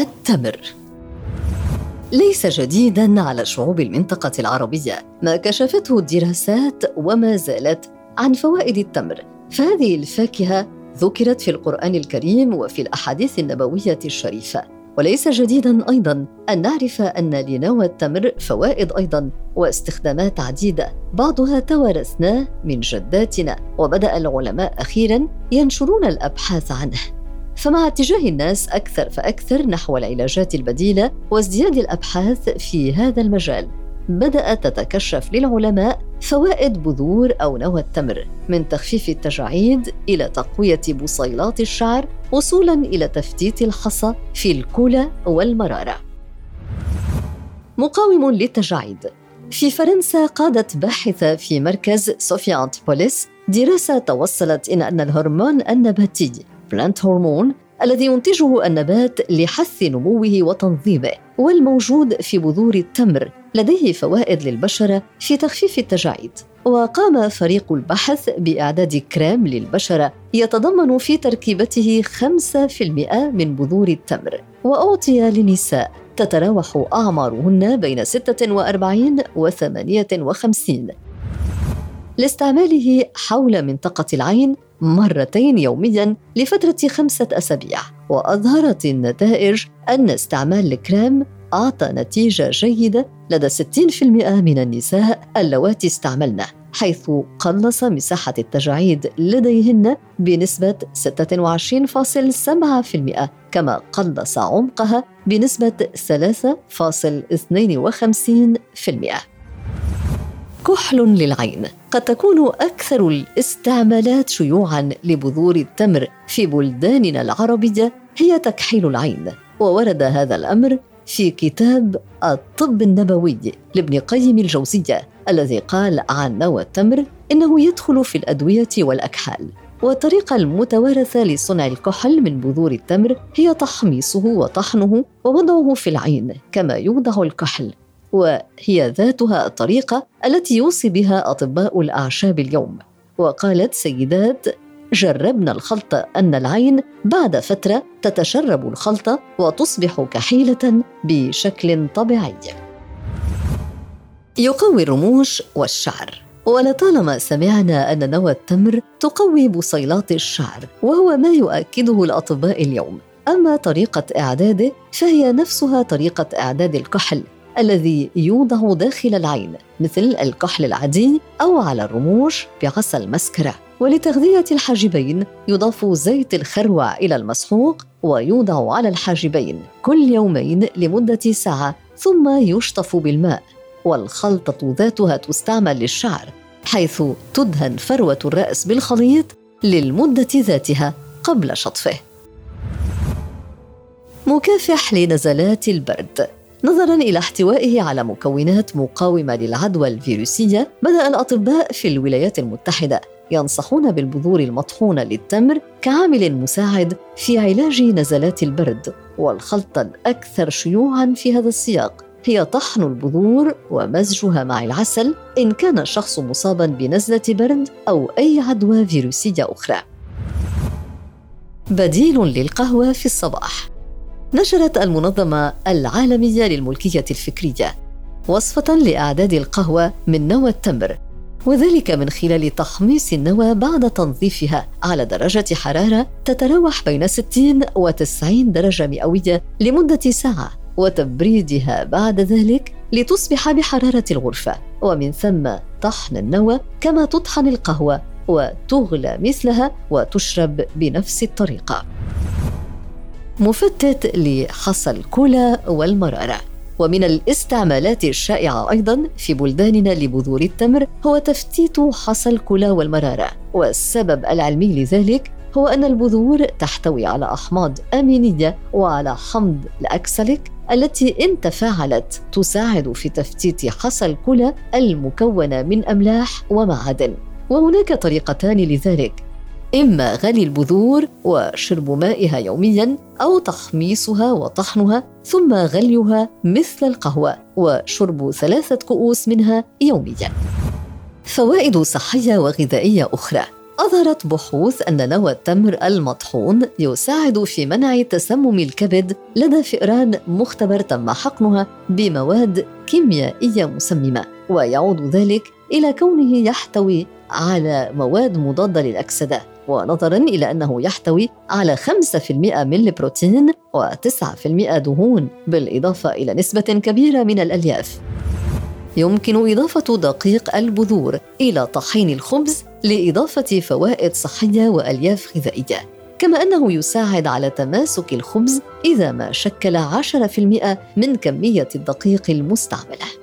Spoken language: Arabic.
التمر. ليس جديدا على شعوب المنطقة العربية ما كشفته الدراسات وما زالت عن فوائد التمر. فهذه الفاكهة ذكرت في القرآن الكريم وفي الأحاديث النبوية الشريفة. وليس جديدا أيضا أن نعرف أن لنوى التمر فوائد أيضا واستخدامات عديدة. بعضها توارثناه من جداتنا. وبدأ العلماء أخيرا ينشرون الأبحاث عنه. فمع اتجاه الناس أكثر فأكثر نحو العلاجات البديلة وازدياد الأبحاث في هذا المجال بدأت تتكشف للعلماء فوائد بذور أو نوى التمر من تخفيف التجاعيد إلى تقوية بصيلات الشعر وصولا إلى تفتيت الحصى في الكلى والمرارة. مقاوم للتجاعيد. في فرنسا قادت باحثة في مركز صوفيا أنتبوليس دراسة توصلت إلى أن الهرمون النباتي بلانت هرمون الذي ينتجه النبات لحث نموه وتنظيمه والموجود في بذور التمر لديه فوائد للبشره في تخفيف التجاعيد. وقام فريق البحث بإعداد كريم للبشره يتضمن في تركيبته 5% من بذور التمر. وأعطي للنساء تتراوح أعمارهن بين 46 و 58 لاستعماله حول منطقة العين مرتين يوميا لفترة خمسة أسابيع وأظهرت النتائج أن استعمال الكريم أعطى نتيجة جيدة لدى 60% من النساء اللواتي استعملنه حيث قلص مساحة التجاعيد لديهن بنسبة 26.7% كما قلص عمقها بنسبة 3.52% كحل للعين قد تكون أكثر الاستعمالات شيوعا لبذور التمر في بلداننا العربية هي تكحيل العين. وورد هذا الأمر في كتاب الطب النبوي لابن قيم الجوزية الذي قال عن نوى التمر إنه يدخل في الأدوية والأكحال. والطريقة المتوارثة لصنع الكحل من بذور التمر هي تحميصه وطحنه ووضعه في العين كما يوضع الكحل وهي ذاتها الطريقة التي يوصي بها أطباء الأعشاب اليوم. وقالت سيدات جربنا الخلط أن العين بعد فترة تتشرب الخلطه وتصبح كحيلة بشكل طبيعي. يقوي الرموش والشعر. ولطالما سمعنا أن نوى التمر تقوي بصيلات الشعر وهو ما يؤكده الأطباء اليوم. أما طريقة إعداده فهي نفسها طريقة إعداد الكحل. الذي يوضع داخل العين مثل الكحل العادي أو على الرموش بعصا المسكرة. ولتغذية الحاجبين يضاف زيت الخروع إلى المسحوق ويوضع على الحاجبين كل يومين لمدة ساعة ثم يشطف بالماء. والخلطة ذاتها تستعمل للشعر حيث تدهن فروة الرأس بالخليط للمدة ذاتها قبل شطفه. مكافح لنزلات البرد. نظرا إلى احتوائه على مكونات مقاومة للعدوى الفيروسية بدأ الأطباء في الولايات المتحدة ينصحون بالبذور المطحونة للتمر كعامل مساعد في علاج نزلات البرد والخلطه الأكثر شيوعا في هذا السياق. هي طحن البذور ومزجها مع العسل إن كان الشخص مصابا بنزلة برد أو أي عدوى فيروسية أخرى. بديل للقهوة في الصباح. نشرت المنظمة العالمية للملكية الفكرية وصفة لإعداد القهوة من نوى التمر وذلك من خلال تحميص النوى بعد تنظيفها على درجة حرارة تتراوح بين 60 و 90 درجة مئوية لمدة ساعة وتبريدها بعد ذلك لتصبح بحرارة الغرفة ومن ثم طحن النوى كما تطحن القهوة وتغلى مثلها وتشرب بنفس الطريقة. مفتت لحصى الكلى والمرارة. ومن الاستعمالات الشائعة أيضا في بلداننا لبذور التمر هو تفتيت حصى الكلى والمرارة. والسبب العلمي لذلك هو أن البذور تحتوي على أحماض أمينية وعلى حمض الأكسليك التي إن تفاعلت تساعد في تفتيت حصى الكلى المكونة من أملاح ومعادن. وهناك طريقتان لذلك. إما غلي البذور وشرب مائها يوميا أو تحميصها وطحنها ثم غليها مثل القهوة وشرب ثلاثة كؤوس منها يوميا. فوائد صحية وغذائية أخرى أظهرت بحوث أن نوى التمر المطحون يساعد في منع تسمم الكبد لدى فئران مختبر تم حقنها بمواد كيميائية مسممة ويعود ذلك إلى كونه يحتوي على مواد مضادة للأكسدة ونظرا إلى أنه يحتوي على 5% من البروتين و9% دهون بالإضافة إلى نسبة كبيرة من الألياف. يمكن إضافة دقيق البذور إلى طحين الخبز لإضافة فوائد صحية وألياف غذائية. كما أنه يساعد على تماسك الخبز إذا ما شكل 10% من كمية الدقيق المستعملة.